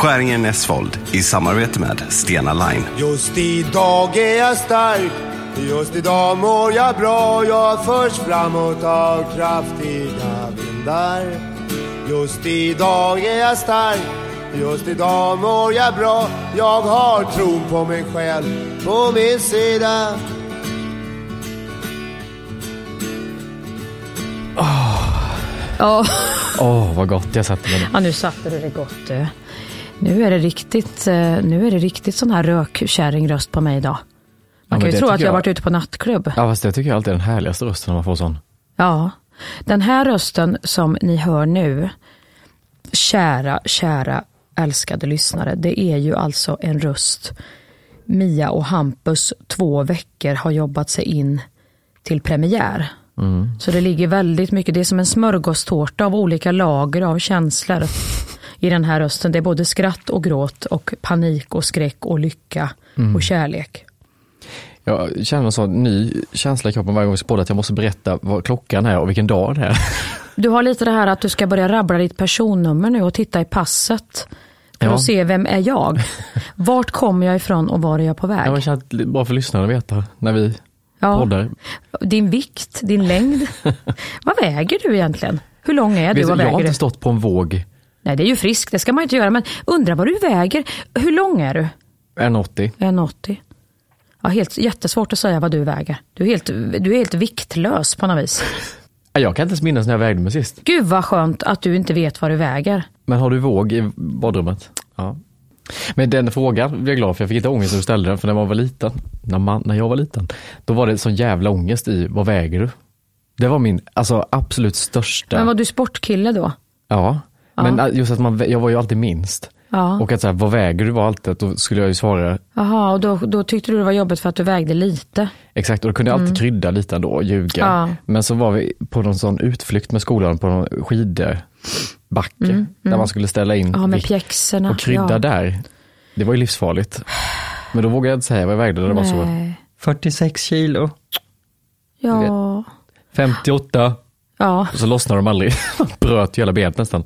Skäringen Näsvold i samarbete med Stena Line. Just idag är jag stark Just idag mår jag bra Jag förs framåt av kraftiga vindar Just idag är jag stark Just idag mår jag bra Jag har tron på mig själv på min sida Ja, Åh, vad gott jag satte mig nu. ja nu satte du det gott du. Nu är det riktigt, eh, nu är det riktigt sån här rökkärringröst på mig idag. Man men kan ju tro att jag jag- har varit ute på nattklubb. Ja, fast det tycker jag alltid är den härligaste rösten när man får sån. Ja, den här rösten som ni hör nu, kära, kära älskade lyssnare, det är ju alltså en röst Mia och Hampus två veckor har jobbat sig in till premiär. Så det ligger väldigt mycket, det är som en smörgåstårta av olika lager av känslor i den här rösten. Det är både skratt och gråt och panik och skräck och lycka och kärlek. Jag känner en sån ny känsla i kroppen varje gång vi ska podda att jag måste berätta vad klockan är och vilken dag det är. Du har lite det här att du ska börja rabbla ditt personnummer nu och titta i passet. För Ja. att se vem är jag? Vart kommer jag ifrån och var är jag på väg? Jag har lite bra för lyssnarna att veta när vi Ja. poddar. Din vikt, din längd. Vad väger du egentligen? Hur lång är du? Vad jag har väger inte du? stått på en våg Nej, det är ju friskt, det ska man inte göra. Men undra vad du väger. Hur lång är du? 1,80. 1,80. Ja, helt, jättesvårt att säga vad du väger. Du är, helt, du är helt viktlös på något vis. Ja, Jag kan inte ens minnas när jag vägde mig sist. Gud vad skönt att du inte vet vad du väger. Men har du våg i badrummet? Ja. Men den frågan blev jag glad för. Jag fick inte ångest när du ställde den. För när man var liten, när, man, när jag var liten, då var det sån jävla ångest i vad väger du? Det var min alltså, absolut största. Men var du sportkille då? Ja, men just att man, jag var ju alltid minst. Ja. Och att så här, vad väger du var alltid, då skulle jag ju svara Jaha, och då, då tyckte du det var jobbigt för att du vägde lite. exakt. Och då kunde jag alltid krydda lite ändå och ljuga. Ja. Men så var vi på någon sån utflykt med skolan på någon skidbacke. Där man skulle ställa in Ja, med pjäxorna. och krydda ja. där. Det var ju livsfarligt. Men då vågade jag inte säga vad jag vägde det var så. Nej. 46 kilo. Ja. 58. Ja. Och så lossnade de aldrig. Bröt ju hela benet nästan.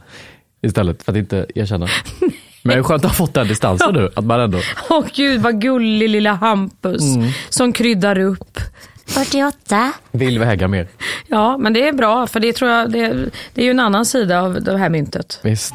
Istället för att inte erkänna. Men det är skönt att ha fått den distansen nu. Att man ändå, Åh gud vad gullig lilla Hampus Mm. som kryddar upp. 48. vill väga mer. Ja, men det är bra för det tror jag, det, det är ju en annan sida av det här myntet. Visst.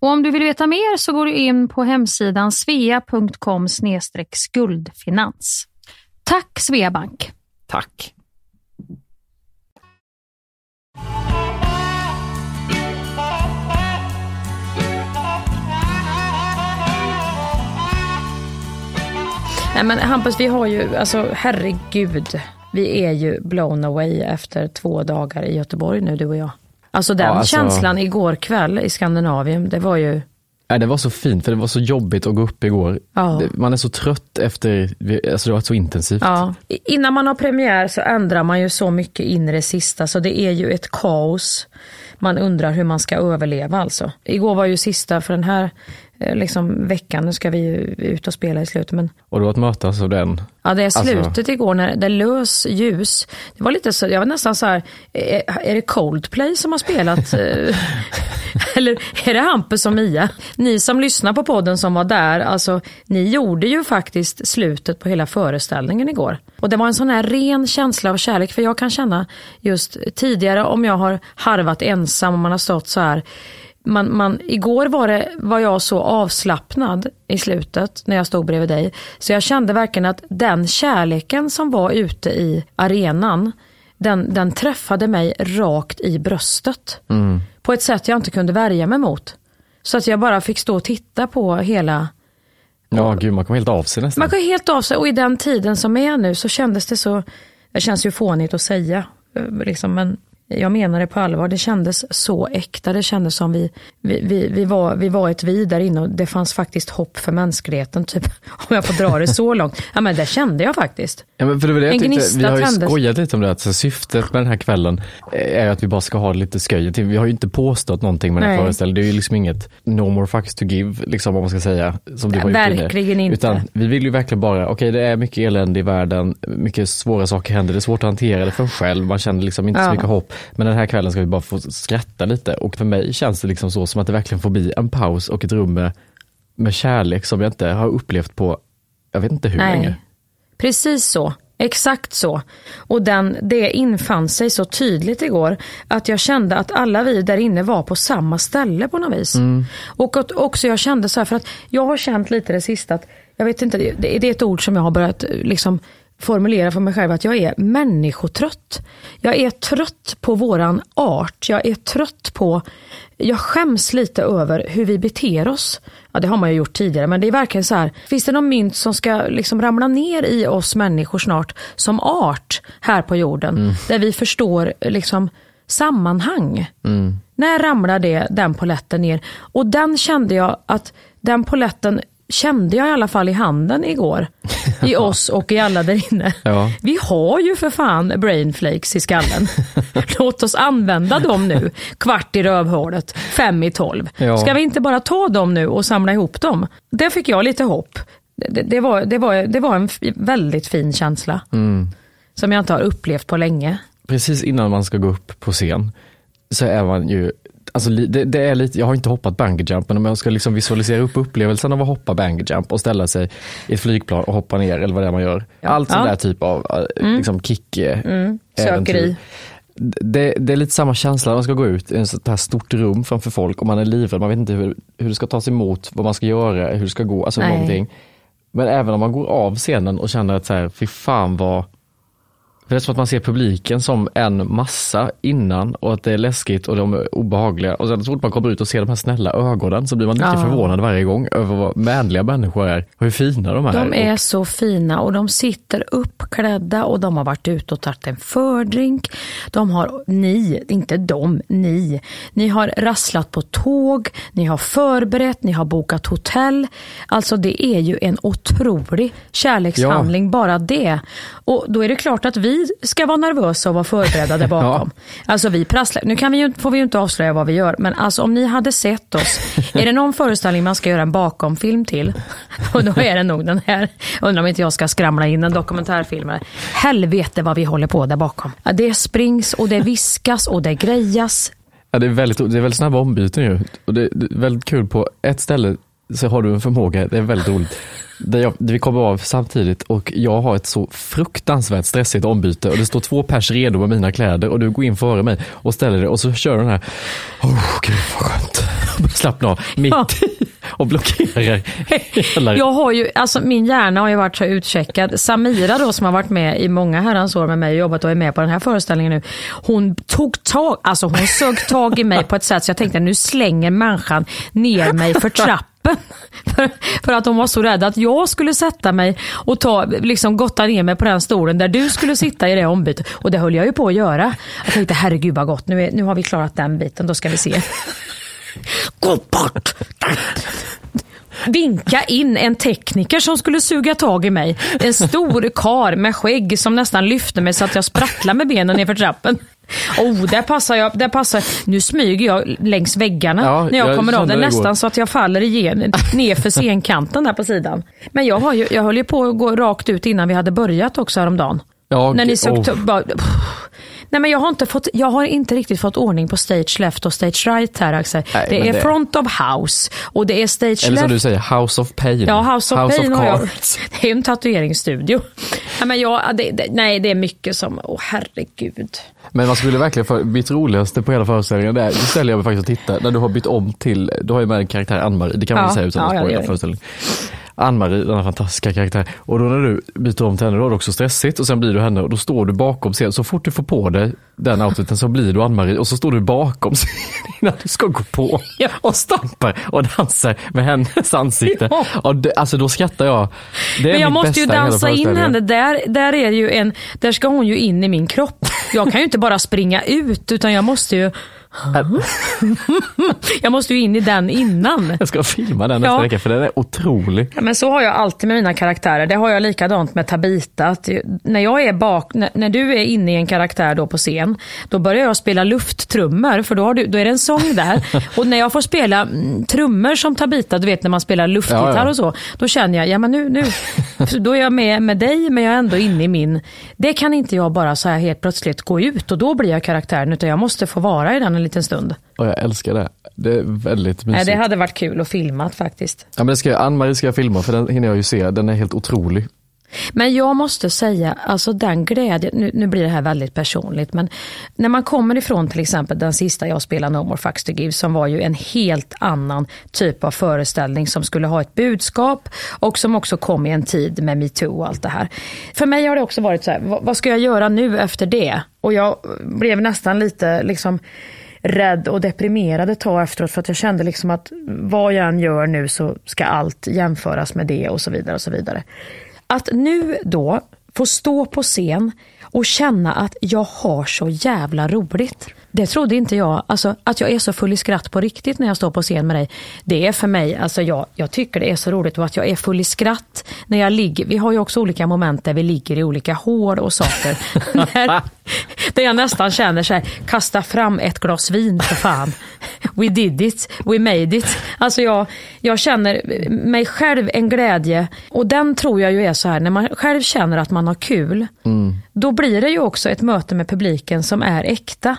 Och om du vill veta mer så går du in på hemsidan svea.com skuldfinans. Tack Sveabank! Tack! Nej men Hampus, vi har ju, alltså herregud. Vi är ju blown away efter två dagar i Göteborg nu, du och jag. Alltså den ja, alltså... känslan igår kväll i Skandinavien, det var ju Nej, det var så fint för det var så jobbigt att gå upp igår. Ja. Man är så trött efter, alltså det har varit så intensivt. Ja. Innan man har premiär så ändrar man ju så mycket in i det sista så det är ju ett kaos. Man undrar hur man ska överleva alltså. Igår var ju sista för den här liksom veckan, nu ska vi ut och spela i slutet. Men... Och då att mötas av den? Ja, det är alltså- slutet alltså... igår när det lös ljus. Det var lite så, jag var nästan så här, är, är det Coldplay som har spelat? Eh, eller är det Hampus och Mia? Ni som lyssnar på podden som var där, alltså ni gjorde ju faktiskt slutet på hela föreställningen igår. Och det var en sån här ren känsla av kärlek, för jag kan känna just tidigare om jag har harvat ensam och man har stått så här man, man, igår var, det, var jag så avslappnad i slutet när jag stod bredvid dig. Så jag kände verkligen att den kärleken som var ute i arenan, den, den träffade mig rakt i bröstet. Mm. På ett sätt jag inte kunde värja mig mot. Så att jag bara fick stå och titta på hela Ja, gud, man kom helt av sig nästan. Man kom helt av sig och i den tiden som är nu så kändes det så, det känns ju fånigt att säga, liksom, men jag menar det på allvar, det kändes så äkta. Det kändes som vi, vi, vi, vi, var, vi var ett vi där inne och det fanns faktiskt hopp för mänskligheten. Typ, om jag får dra det så långt. Ja men det kände jag faktiskt. Ja, men för det var det jag tyckte, vi har ju tändes. skojat lite om det, att så syftet med den här kvällen är att vi bara ska ha lite sköj. Vi har ju inte påstått någonting med den här föreställningen. Det är ju liksom inget no more fucks to give, liksom, om man ska säga. Som du var verkligen inte. Utan vi vill ju verkligen bara, okej okay, det är mycket elände i världen, mycket svåra saker händer, det är svårt att hantera det för en själv, man känner liksom inte ja. så mycket hopp. Men den här kvällen ska vi bara få skratta lite och för mig känns det liksom så som att det verkligen får bli en paus och ett rum med, med kärlek som jag inte har upplevt på, jag vet inte hur Nej. länge. Precis så. Exakt så. Och den, det infann sig så tydligt igår att jag kände att alla vi där inne var på samma ställe på något vis. Mm. Och att också jag kände så här, för att jag har känt lite det sista att, jag vet inte, det, det är ett ord som jag har börjat liksom formulera för mig själv att jag är människotrött. Jag är trött på våran art. Jag är trött på, jag skäms lite över hur vi beter oss. Ja det har man ju gjort tidigare men det är verkligen så här, finns det någon mynt som ska liksom ramla ner i oss människor snart som art här på jorden? Mm. Där vi förstår liksom sammanhang. Mm. När ramlar det, den poletten ner? Och den kände jag att den poletten kände jag i alla fall i handen igår. I oss och i alla där inne. Ja. Vi har ju för fan brainflakes i skallen. Låt oss använda dem nu. Kvart i rövhålet, fem i tolv. Ja. Ska vi inte bara ta dem nu och samla ihop dem? Där fick jag lite hopp. Det, det var, det, var, det var en väldigt fin känsla. Mm. Som jag inte har upplevt på länge. Precis innan man ska gå upp på scen så är man ju Alltså, det, det, är lite, jag har inte hoppat bungyjump, men om jag ska liksom visualisera upp upplevelsen av att hoppa bungyjump och ställa sig i ett flygplan och hoppa ner eller vad det är man gör. Ja. Allt sån ja. där typ av äh, mm. liksom kick mm. Sökeri. Det, det, är lite samma känsla när man ska gå ut i ett sånt här stort rum framför folk och man är livrädd, man vet inte hur, hur det ska tas emot, vad man ska göra, hur det ska gå, alltså någonting. Men även om man går av scenen och känner att så här, fy fan vad det är som att man ser publiken som en massa innan och att det är läskigt och de är obehagliga. Och sen så fort man kommer ut och ser de här snälla ögonen så blir man lika Ja. förvånad varje gång över vad vänliga människor är och hur fina de är. De är Och, så fina och de sitter uppklädda och de har varit ute och tagit en fördrink. De har, ni, inte de, ni. Ni har rasslat på tåg, ni har förberett, ni har bokat hotell. Alltså det är ju en otrolig kärlekshandling bara det. Och då är det klart att vi ska vara nervösa och vara förberedda där bakom. Alltså vi prasslar, nu kan vi ju, får vi ju inte avslöja vad vi gör, men alltså om ni hade sett oss, är det någon föreställning man ska göra en bakomfilm till, och då är det nog den här. Undrar om inte jag ska skramla in en dokumentärfilm. Helvete vad vi håller på där bakom. Ja, det springs och det viskas och det grejas. ja, det, är väldigt, det är väldigt snabba ombyten ju. Och det, det är väldigt kul på ett ställe så har du en förmåga, det är väldigt roligt. Där, jag, vi kommer av samtidigt och jag har ett så fruktansvärt stressigt ombyte och det står två pers redo med mina kläder och du går in före mig och ställer dig och så kör du den här, oh gud vad skönt. Slappna av mitt Ja. och blockerar hela Jag har ju, alltså min hjärna har ju varit så utcheckad. Samira då som har varit med i många herrans år med mig och jobbat och är med på den här föreställningen nu. Hon tog tag, alltså hon sög tag i mig på ett sätt så jag tänkte nu slänger människan ner mig för trappen. För, för att hon var så rädd att jag skulle sätta mig och ta, liksom gotta ner mig på den stolen där du skulle sitta i det ombytet. Och det höll jag ju på att göra. Jag tänkte herregud vad gott, nu, är, nu har vi klarat den biten, då ska vi se. Gå bort! vinka in en tekniker som skulle suga tag i mig. En stor kar med skägg som nästan lyfte mig så att jag sprattlade med benen nerför trappen. Oh, där passar jag. Där passar, nu smyger jag längs väggarna Ja, när jag, jag kommer av. Det är nästan så att jag faller igen ner för scenkanten där på sidan. Men jag, har ju, jag höll ju på att gå rakt ut innan vi hade börjat också häromdagen. Ja, När ni såg oh. bara, Nej, men jag, har inte fått, jag har inte riktigt fått ordning på stage left och stage right här Axel. Nej, det är det- front of house och det är stage Eller som left. du säger, House of Pain. Ja, House of Pain har jag. Det är en tatueringsstudio. Nej, men jag, det, det, nej, det är mycket som, åh herregud. Men man skulle verkligen, för mitt roligaste på hela föreställningen, det, är, ställer jag mig faktiskt och tittar, när du har bytt om till, du har ju med en karaktär Ann-Marie, det kan man Ja, säga utan att ja, spoila föreställningen. Ann-Marie, denna fantastiska karaktär. Och då när du byter om till henne, då är det också stressigt och sen blir du henne och då står du bakom scenen. Så fort du får på dig den outfiten så blir du Ann-Marie och så står du bakom scenen innan du ska gå på och stampar och dansar med hennes ansikte. Ja. Och det, alltså då skrattar jag. Det är Men jag mitt måste ju bästa hela dansa in henne. Där, där, är ju en, där ska hon ju in i min kropp. Jag kan ju inte bara springa ut utan jag måste ju jag måste ju in i den innan. Jag ska filma den nästa Ja. vecka för den är otrolig. Ja, men så har jag alltid med mina karaktärer. Det har jag likadant med Tabita. När jag är bak, när, när du är inne i en karaktär då på scen, då börjar jag spela lufttrummor för då, du, då är det en sång där. och när jag får spela mm, trummor som Tabita, du vet när man spelar luftgitarr Ja, ja. och så, då känner jag, ja men nu, nu, då är jag med med dig men jag är ändå inne i min, det kan inte jag bara så här helt plötsligt gå ut och då blir jag karaktären utan jag måste få vara i den en liten stund. Och jag älskar det. Det är väldigt mysigt. det hade varit kul att filma faktiskt. Ja, men det ska jag, Ann-Marie ska jag filma för den hinner jag ju se. Den är helt otrolig. Men jag måste säga, alltså den glädjen, nu, nu blir det här väldigt personligt, men när man kommer ifrån till exempel den sista jag spelade, No More Fucks to Give, som var ju en helt annan typ av föreställning som skulle ha ett budskap och som också kom i en tid med metoo och allt det här. För mig har det också varit så här, vad, vad ska jag göra nu efter det? Och jag blev nästan lite liksom rädd och deprimerad ett tag efteråt för att jag kände liksom att vad jag än gör nu så ska allt jämföras med det och så vidare och så vidare. Att nu då få stå på scen och känna att jag har så jävla roligt. Det trodde inte jag. Alltså, att jag är så full i skratt på riktigt när jag står på scen med dig. Det är för mig, alltså jag, jag tycker det är så roligt och att jag är full i skratt när jag ligger. Vi har ju också olika moment där vi ligger i olika hål och saker. där, där jag nästan känner så här, kasta fram ett glas vin för fan. We did it, we made it. Alltså jag, jag känner mig själv en glädje och den tror jag ju är så här, när man själv känner att man har kul, då blir det ju också ett möte med publiken som är äkta.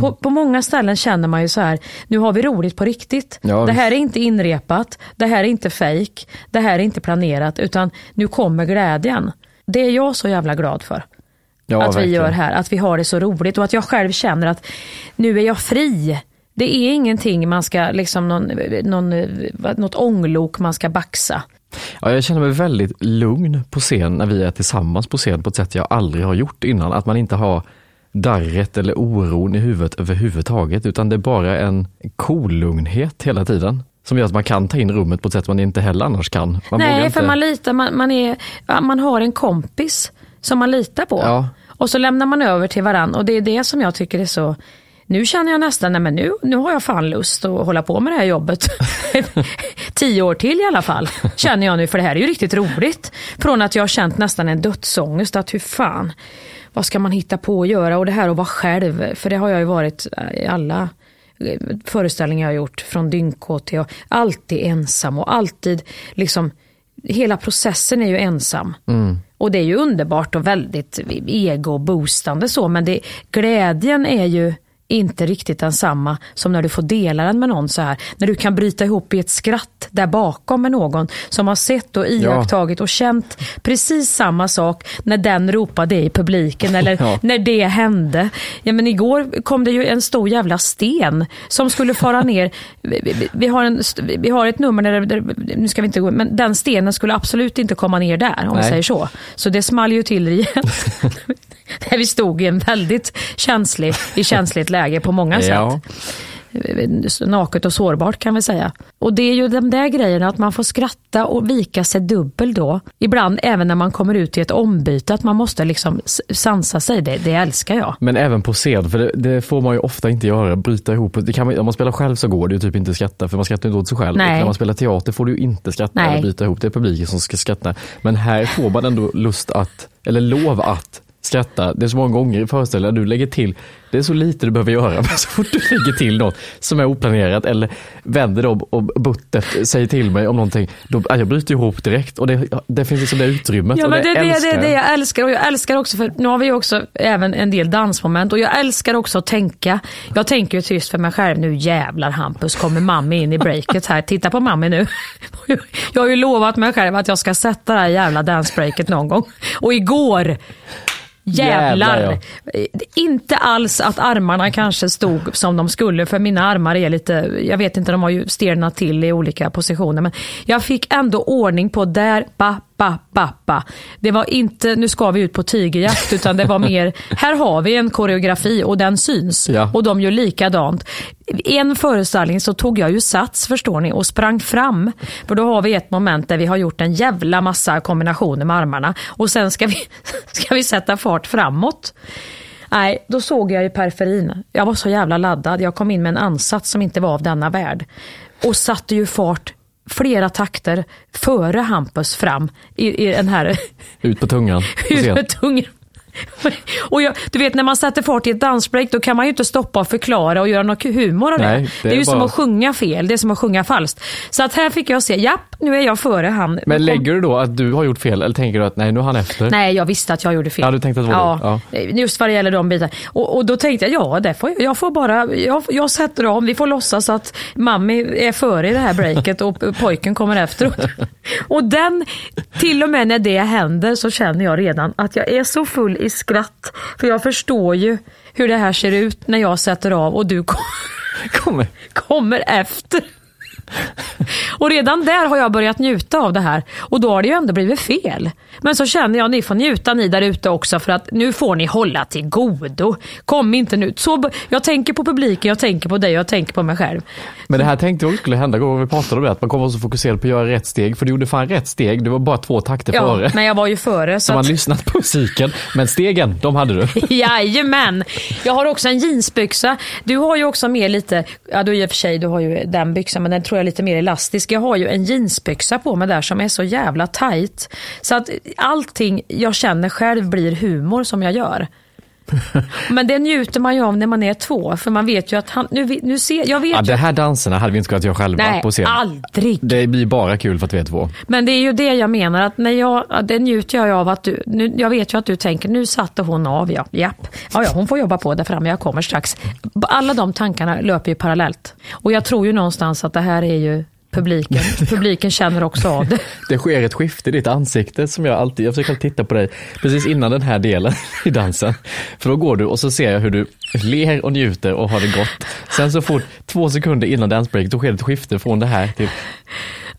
På, på många ställen känner man ju så här, nu har vi roligt på riktigt. Ja, det här är inte inrepat, det här är inte fake, det här är inte planerat, utan nu kommer glädjen. Det är jag så jävla glad för Ja, att vi verkligen. gör här, att vi har det så roligt och att jag själv känner att nu är jag fri. Det är ingenting man ska, liksom någon, någon, något ånglok man ska baxa. Ja, jag känner mig väldigt lugn på scen när vi är tillsammans på scen på ett sätt jag aldrig har gjort innan. Att man inte har darret eller oron i huvudet överhuvudtaget, utan det är bara en kollugnhet cool hela tiden som gör att man kan ta in rummet på ett sätt man inte heller annars kan. Man Nej, inte... för man litar, man, man, är, man har en kompis som man litar på. Ja. Och så lämnar man över till varann och det är det som jag tycker är så nu känner jag nästan, nej men nu, nu har jag fan lust att hålla på med det här jobbet. Tio år till i alla fall, känner jag nu, för det här är ju riktigt roligt. Från att jag har känt nästan en dödsångest, att hur fan, vad ska man hitta på att göra? Och det här att vara själv, för det har jag ju varit i alla föreställningar jag har gjort, från Dynk till alltid ensam och alltid liksom, hela processen är ju ensam. Mm. Och det är ju underbart och väldigt ego-boostande så, men det, glädjen är ju inte riktigt densamma som när du får dela den med någon så här. När du kan bryta ihop i ett skratt där bakom med någon som har sett och iakttagit och känt precis samma sak när den ropade i publiken eller ja. när det hände. Ja, men igår kom det ju en stor jävla sten som skulle fara ner. Vi, vi har, en, vi har ett nummer där, där, nu ska vi inte gå, men den stenen skulle absolut inte komma ner där om Nej. vi säger så. Så det small ju till igen. där vi stod i en väldigt känslig, i känsligt läge på många ja. sätt. Naket och sårbart kan vi säga. Och det är ju de där grejerna att man får skratta och vika sig dubbel då. Ibland även när man kommer ut i ett ombyte, att man måste liksom sansa sig. Det, det älskar jag. Men även på scen, för det, det, får man ju ofta inte göra, bryta ihop. Det kan man, om man spelar själv så går det ju typ inte att skratta, för man skrattar inte åt sig själv. När man spelar teater får du ju inte skratta Nej. eller bryta ihop, det är publiken som ska skratta. Men här får man ändå lust att, eller lov att skratta. Det är så många gånger i föreställningen du lägger till, det är så lite du behöver göra, men så fort du lägger till något som är oplanerat eller vänder dig och buttet säger till mig om någonting, då, jag bryter ihop direkt och det, det finns liksom det utrymmet. Ja, men det, det, det, älskar det är det jag älskar och jag älskar också, för nu har vi också även en del dansmoment och jag älskar också att tänka. Jag tänker ju tyst för mig själv, nu jävlar Hampus kommer mamma in i breaket här, titta på mamma nu. Jag har ju lovat mig själv att jag ska sätta det här jävla dancebreaket någon gång. Och igår Jävlar! Jävlar ja. Inte alls att armarna kanske stod som de skulle, för mina armar är lite, jag vet inte, de har ju stelnat till i olika positioner. Men jag fick ändå ordning på där, ba, ba, ba, ba. Det var inte, nu ska vi ut på tigerjakt, utan det var mer, här har vi en koreografi och den syns. Ja. Och de gör likadant. I en föreställning så tog jag ju sats, förstår ni, och sprang fram. För då har vi ett moment där vi har gjort en jävla massa kombinationer med armarna. Och sen ska vi, ska vi sätta fart framåt. Nej, då såg jag i periferin. Jag var så jävla laddad. Jag kom in med en ansats som inte var av denna värld. Och satte ju fart flera takter före Hampus fram i, i den här... Ut på tungan. Ut med tungan. Och jag, du vet när man sätter fart i ett dansbreak då kan man ju inte stoppa och förklara och göra något humor av det. Nej, det, är, är ju bara... som att sjunga fel, det är som att sjunga falskt. Så att här fick jag se, japp, nu är jag före han. Men lägger du då att du har gjort fel eller tänker du att nej, nu är han efter? Nej, jag visste att jag gjorde fel. Ja, du tänkte att det var ja? Ja. Just vad det gäller de bitarna. Och, och, då tänkte jag, ja, det får, jag får bara, jag, jag sätter om, vi får låtsas att mammi är före i det här breaket och pojken kommer efter. och den, till och med när det händer så känner jag redan att jag är så full i skratt. För jag förstår ju hur det här ser ut när jag sätter av och du kommer, kommer efter. Och redan där har jag börjat njuta av det här. Och då har det ju ändå blivit fel. Men så känner jag, ni får njuta ni där ute också för att nu får ni hålla till godo. Kom inte nu. Så, jag tänker på publiken, jag tänker på dig jag tänker på mig själv. Men det här tänkte jag skulle hända gånger vi pratade om det, att man kommer så fokuserad på att göra rätt steg. För du gjorde fan rätt steg, du var bara två takter ja, före. men jag var ju före. Så, så man att... lyssnat på musiken, men stegen, de hade du. Jajamän. Jag har också en jeansbyxa. Du har ju också mer lite, ja du i och för sig, du har ju den byxan, men den tror jag lite mer elastisk. Jag har ju en jeansbyxa på mig där som är så jävla tight. Så att allting jag känner själv blir humor som jag gör. Men det njuter man ju av när man är två, för man vet ju att han, nu, nu ser, jag vet ja, ju, Det här danserna hade vi inte kunnat göra själva nej, på scen. aldrig. Det blir bara kul för att vi är två. Men det är ju det jag menar, att när jag, det njuter jag av att du, nu, jag vet ju att du tänker, nu satte hon av, ja, japp. Ja, ja, hon får jobba på där framme, jag kommer strax. Alla de tankarna löper ju parallellt. Och jag tror ju någonstans att det här är ju publiken. Publiken känner också av det. Det sker ett skifte i ditt ansikte som jag alltid, jag försöker titta på dig precis innan den här delen i dansen. För då går du och så ser jag hur du ler och njuter och har det gott. Sen så fort, två sekunder innan dancebreak, då sker ett skifte från det här till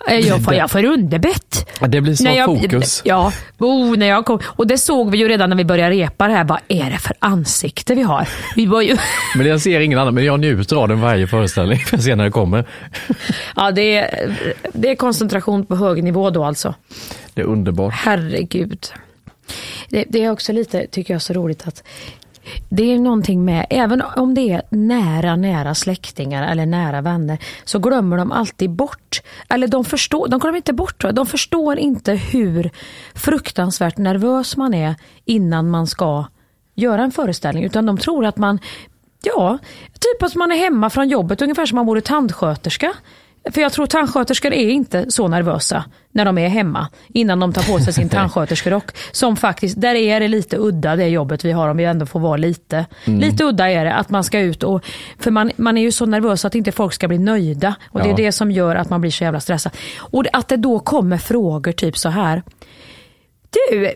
Jag får, jag får underbett. Ja, Det blir så När jag, fokus. Ja, oh, när jag kom. och det såg vi ju redan när vi började repa det här. Vad är det för ansikte vi har? Vi var ju, Men jag ser ingen annan, men jag njuter av den varje föreställning för se när det kommer. ja, det, är, det är koncentration på hög nivå då alltså. Det är underbart. Herregud. Det, det är också lite, tycker jag, så roligt att det är någonting med, även om det är nära, nära släktingar eller nära vänner, så glömmer de alltid bort, eller de förstår, de glömmer inte bort, de förstår inte hur fruktansvärt nervös man är innan man ska göra en föreställning, utan de tror att man, ja, typ att man är hemma från jobbet, ungefär som man vore tandsköterska. För jag tror tandsköterskor är inte så nervösa när de är hemma innan de tar på sig sin tandsköterskerock. Som faktiskt, där är det lite udda det jobbet vi har om vi ändå får vara lite. Lite udda är det att man ska ut och, för man, man är ju så nervös att inte folk ska bli nöjda. Och det är Ja. det som gör att man blir så jävla stressad. Och att det då kommer frågor typ så här. Du,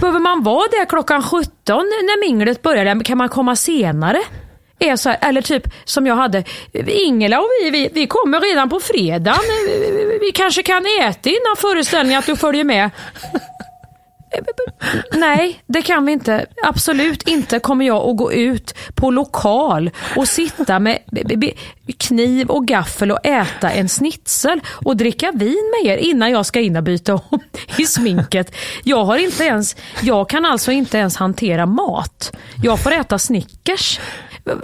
behöver man vara där klockan 17 när minglet börjar? Kan man komma senare? Är så här, eller typ som jag hade, Ingela och vi, vi, vi kommer redan på fredagen. Eh, vi kanske kan äta innan föreställningen att du följer med. Nej, det kan vi inte. Absolut inte kommer jag att gå ut på lokal och sitta med kniv och gaffel och äta en snitsel och dricka vin med er innan jag ska in och byta om i sminket. Jag har inte ens, jag kan alltså inte ens hantera mat. Jag får äta Snickers.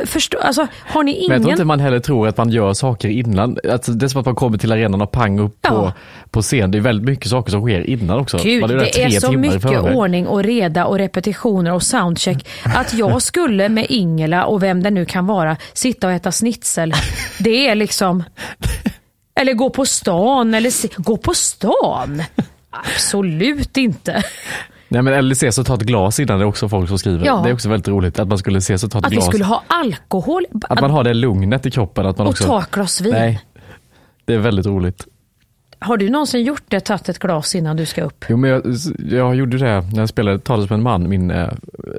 Förstå, alltså, har ni Men jag tror ingen... inte man heller tror att man gör saker innan. Alltså, det är som att man kommer till arenan och pang upp Ja. på, på scen. Det är väldigt mycket saker som sker innan också. Gud, det är så mycket ordning och reda och repetitioner och soundcheck. Att jag skulle med Ingela och vem det nu kan vara sitta och äta schnitzel. Det är liksom... Eller gå på stan. Eller gå på stan? Absolut inte. Nej men eller ses och ta ett glas innan det är också folk som skriver. Ja. Det är också väldigt roligt att man skulle ses och ta ett Att vi glas. skulle ha alkohol. Att man har det lugnet i kroppen. Att man och också... ta ett glas vin. Nej, det är väldigt roligt. Har du någonsin gjort det, tagit ett glas innan du ska upp? Jo, men jag, jag gjorde det när jag spelade Talet som en man, min eh,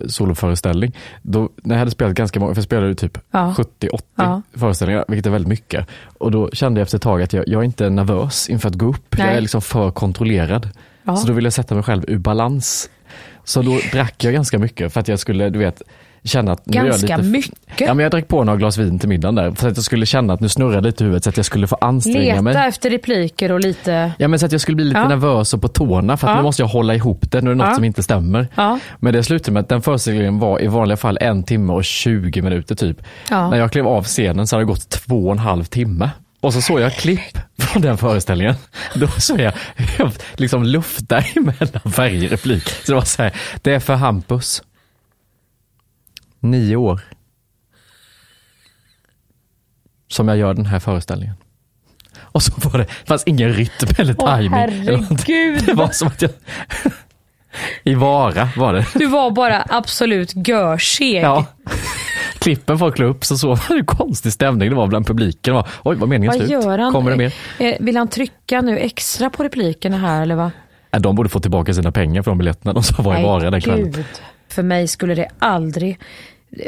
soloföreställning. Då, när jag hade spelat ganska många, för jag spelade typ Ja. 70-80 Ja. föreställningar, vilket är väldigt mycket. Och då kände jag efter ett tag att jag, jag är inte nervös inför att gå upp. Jag Nej. är liksom för kontrollerad. Ja. Så då ville jag sätta mig själv ur balans. Så då drack jag ganska mycket för att jag skulle, du vet, känna att nu är jag Ganska lite... mycket? Ja, men jag drack på några glas vin till middagen där, för att jag skulle känna att nu snurrar lite i huvudet så att jag skulle få anstränga Leta mig. efter repliker och lite... Ja men så att jag skulle bli lite Ja. nervös och på tårna för att Ja. nu måste jag hålla ihop det, nu är det något Ja. som inte stämmer. Men det slutade med att den föreställningen var i vanliga fall en timme och 20 minuter typ. När jag klev av scenen så hade det gått två och en halv timme. Och så såg jag klipp från den föreställningen. Då såg jag jag liksom lufta emellan varje replik. Så det var så här, det är för Hampus. Nio år. Som jag gör den här föreställningen. Och så var det, det fanns ingen rytm eller Åh, timing. eller någonting. herregud. Det var som att jag... I Vara var det. Du var bara absolut görseg. Ja. Klippen folk la upp så så var det konstig stämning det var bland publiken. Var, Oj, var meningen Vad slut? gör han? Kommer det mer? Eh, Vill han trycka nu extra på replikerna här eller vad? De borde få tillbaka sina pengar för de biljetterna de som var i Vara den kvällen. För mig skulle det aldrig...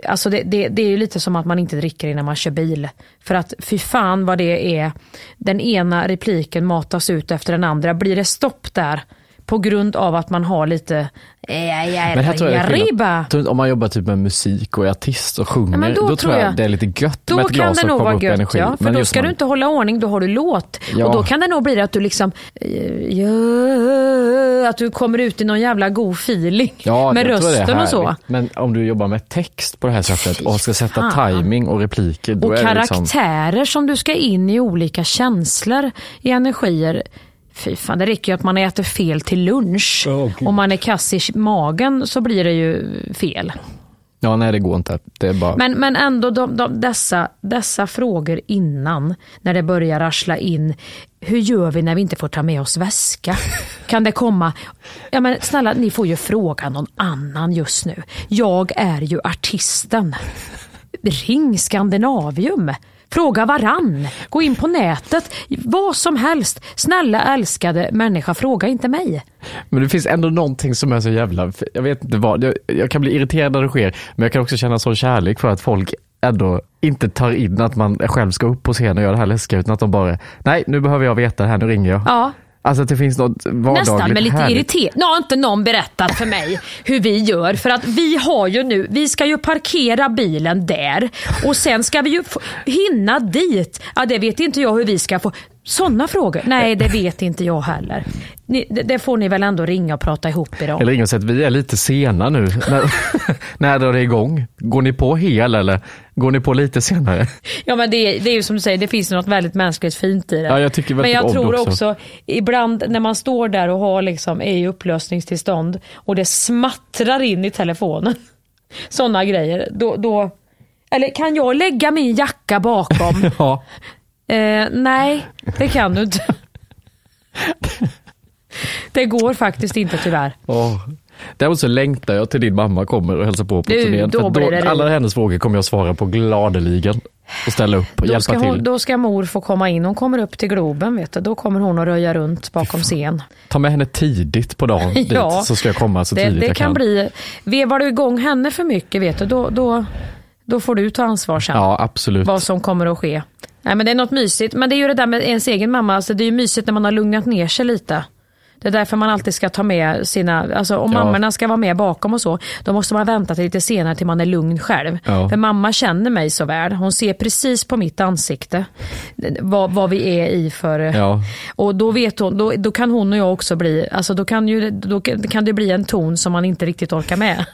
Alltså det, det, det är ju lite som att man inte dricker innan man kör bil. För att fy fan vad det är. Den ena repliken matas ut efter den andra. Blir det stopp där på grund av att man har lite... eh, Men här tror jag. Tror Om man jobbar typ med musik och är artist och sjunger, men då då, tror jag jag- det är lite gött Då med ett kan glas det och nog komma vara upp gött, energi. ja. För Men då ska man- du inte hålla ordning, då har du låt. Ja. Och då kan det nog bli att du liksom, eh, ja, att du kommer ut i någon jävla god feeling Ja, med rösten och så. Men om du jobbar med text på det här sättet och ska sätta fan. timing och repliker, Och liksom... karaktärer som du ska in i olika känslor, i energier. Fy fan, det räcker ju att man äter fel till lunch. Om man är kass i magen så blir det ju fel. Ja, nej det går inte. Det är bara... Men, men ändå de, de, dessa, dessa frågor innan, när det börjar rassla in. Hur gör vi när vi inte får ta med oss väska? Kan det komma? Ja, men snälla, ni får ju fråga någon annan just nu. Jag är ju artisten. Ring Skandinavium. Fråga varann. Gå in på nätet. Vad som helst. Snälla älskade människa, fråga inte mig. Men det finns ändå någonting som är så jävla, jag vet inte vad, jag, jag kan bli irriterad när det sker, men jag kan också känna sån kärlek för att folk ändå inte tar in att man själv ska upp på scen och göra det här läskiga utan att de bara, nej nu behöver jag veta det här, nu ringer jag. Ja, Alltså att det finns något vardagligt Nästan med lite irriterande. Nu har inte någon berättat för mig hur vi gör. För att vi har ju nu, vi ska ju parkera bilen där och sen ska vi ju få, hinna dit. Ja, det vet inte jag hur vi ska få. Sådana frågor? Nej, det vet inte jag heller. Ni, det, det får ni väl ändå ringa och prata ihop idag. Eller inget sätt, vi är lite sena nu. när, när drar det igång? Går ni på hel eller går ni på lite senare? Ja men det, det är ju som du säger, det finns något väldigt mänskligt fint i det. Ja, jag tycker men jag om tror också. också. ibland när man står där och har liksom, är i upplösningstillstånd och det smattrar in i telefonen. Sådana grejer. Då, då, eller kan jag lägga min jacka bakom? Ja, eh, nej, det kan du inte. Det går faktiskt inte tyvärr. Åh. Däremot så längtar jag till din mamma kommer och hälsar på på Du, turnén. då det alla riv. hennes frågor kommer jag svara på gladeligen och ställa upp och Då hjälpa till. hon, då ska mor få komma in. Hon kommer upp till Globen. Vet du. Då kommer hon att röja runt bakom scen. Ta med henne tidigt på dagen dit Ja. så ska jag komma så Det, tidigt det jag kan kan. bli, vevar du igång henne för mycket vet du, då, då, då får du ta ansvar sen. Ja, absolut. Vad som kommer att ske. Nej, men det är något mysigt. Men det är ju det där med ens egen mamma. Alltså, det är ju mysigt när man har lugnat ner sig lite. Det är därför man alltid ska ta med sina, alltså om Ja. mammorna ska vara med bakom och så, då måste man vänta till lite senare till man är lugn själv. Ja. För mamma känner mig så väl. Hon ser precis på mitt ansikte vad, vad vi är i för... Ja. Och då, vet hon, då, då kan hon och jag också bli, alltså då kan, ju, då kan det bli en ton som man inte riktigt orkar med.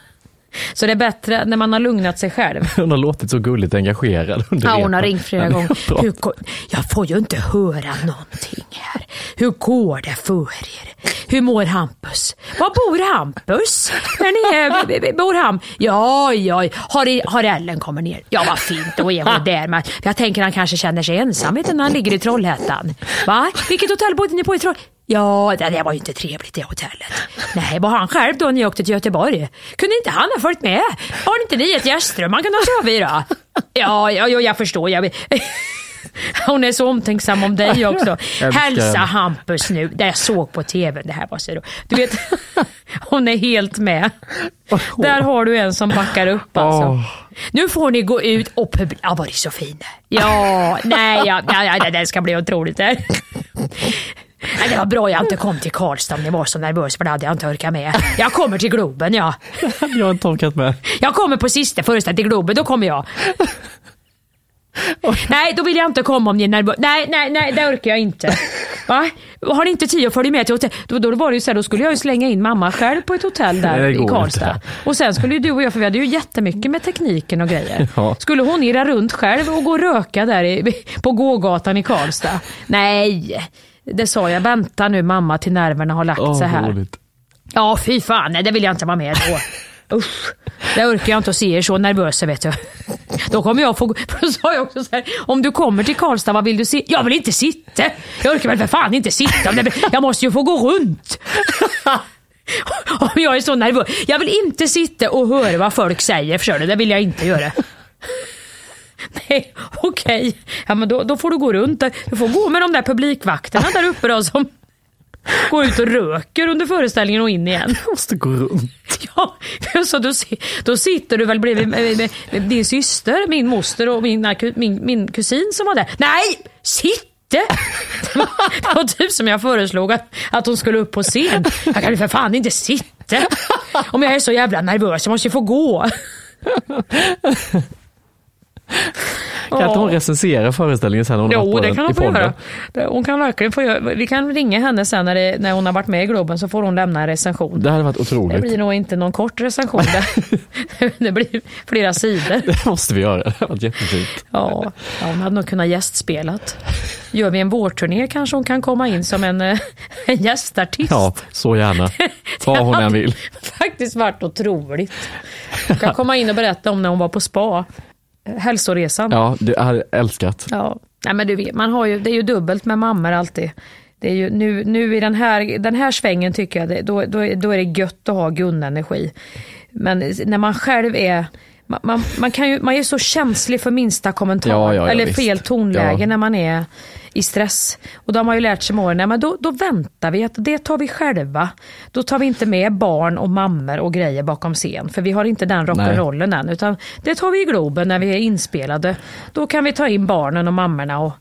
Så det är bättre när man har lugnat sig själv. Hon har låtit så gulligt engagerad under Ja, hon har ringt flera gånger. Hur, jag får ju inte höra någonting här. Hur går det för er? Hur mår Hampus? Var bor Hampus? Är, bor han? Ja, ja, har, har Ellen kommit ner? Ja, vad fint, då är hon där. Men jag tänker han kanske känner sig ensam när han ligger i Trollhättan. Va? Vilket hotell bodde ni på i Trollhättan? Ja, det det var ju inte trevligt det hotellet. Nej, var han själv då ni åkte till Göteborg? Kunde inte han ha följt med? Har inte ni ett gästrum man kan ha sova i då? Ja, ja, ja jag förstår. Jag. Hon är så omtänksam om dig också. Hälsa. Hampus nu, det jag såg på tv. Det här var så roligt. Du vet, hon är helt med. Där har du en som backar upp alltså. Nu får ni gå ut och publicera. Ja, var det så fin? Ja, nej, ja, ja, ja, det ska bli otroligt. Där. Nej, det var bra jag inte kom till Karlstad om ni var så nervös för det hade jag inte orkat med. Jag kommer till Globen ja. Jag har inte orkat med. Jag kommer på sista föreställningen till Globen, då kommer jag. Nej, då vill jag inte komma om ni är nervösa. Nej, nej, nej, det orkar jag inte. Va? Har ni inte tid att följa med till hotell? Då, då var det ju så här, då skulle jag ju slänga in mamma själv på ett hotell där Nej, i Karlstad. inte. Och sen skulle ju du och jag, för vi hade ju jättemycket med tekniken och grejer. Ja. Skulle hon irra runt själv och gå och röka där i, på gågatan i Karlstad? Nej, det sa jag. Vänta nu mamma till nerverna har lagt Åh, sig här. roligt. Ja, fy fan, nej, det vill jag inte vara med då. Usch, det orkar jag inte att se er så nervösa vet du. Då kommer jag få, för då sa jag också så här, om du kommer till Karlstad, vad vill du se? Jag vill inte sitta. Jag orkar väl för fan inte sitta. Jag måste ju få gå runt. Om jag är så nervös. Jag vill inte sitta och höra vad folk säger, förstår du? Det vill jag inte göra. Nej, okej. Ja, men då, då får du gå runt. där. Du får gå med de där publikvakterna där uppe då som går ut och röker under föreställningen och in igen. Jag måste gå runt. Ja, så då, då sitter du väl bredvid med, med, med din syster, min moster och mina, ku- min, min kusin som var där. Nej, sitte! Det var, det var typ som jag föreslog att, att hon skulle upp på scen. Jag kan ju för fan inte sitta. Om jag är så jävla nervös, jag måste ju få gå. Kan inte hon recensera föreställningen sen hon Jo, det kan hon få podden? göra. Det- Hon kan verkligen få göra. Vi kan ringa henne sen när, det, när hon har varit med i Globen så får hon lämna en recension. Det hade varit Det otroligt. blir nog inte någon kort recension. Det, det blir flera sidor. Det måste vi göra. Det hade varit jättefint. Ja, ja, hon hade nog kunnat gästspelat. Gör vi en vårturné kanske hon kan komma in som en, eh, en gästartist. Ja, så gärna. Vad hon än vill. faktiskt varit otroligt. Hon kan komma in och berätta om när hon var på spa. Hälsoresan. Ja, det jag älskat. Ja. Nej, men du vet, man har ju, det är ju dubbelt med mammor alltid. Det är ju, nu, nu i den här, den här svängen tycker jag, det, då, då, är- då är det gött att ha gunnenergi. Men när man själv är man, man, man, kan ju, man är så känslig för minsta kommentar Ja, ja, ja, eller visst. fel tonläge Ja. när man är i stress. Och då har man ju lärt sig med åren, men då, då väntar vi, att det tar vi själva. Då tar vi inte med barn och mammor och grejer bakom scen, för vi har inte den rock'n'rollen än, utan det tar vi i Globen när vi är inspelade. Då kan vi ta in barnen och mammorna och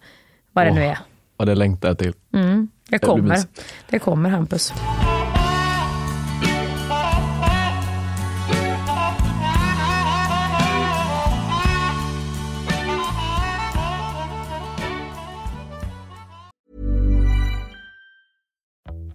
vad det nu är. Och det längtar jag till. Det blir kommer. Det kommer Hampus.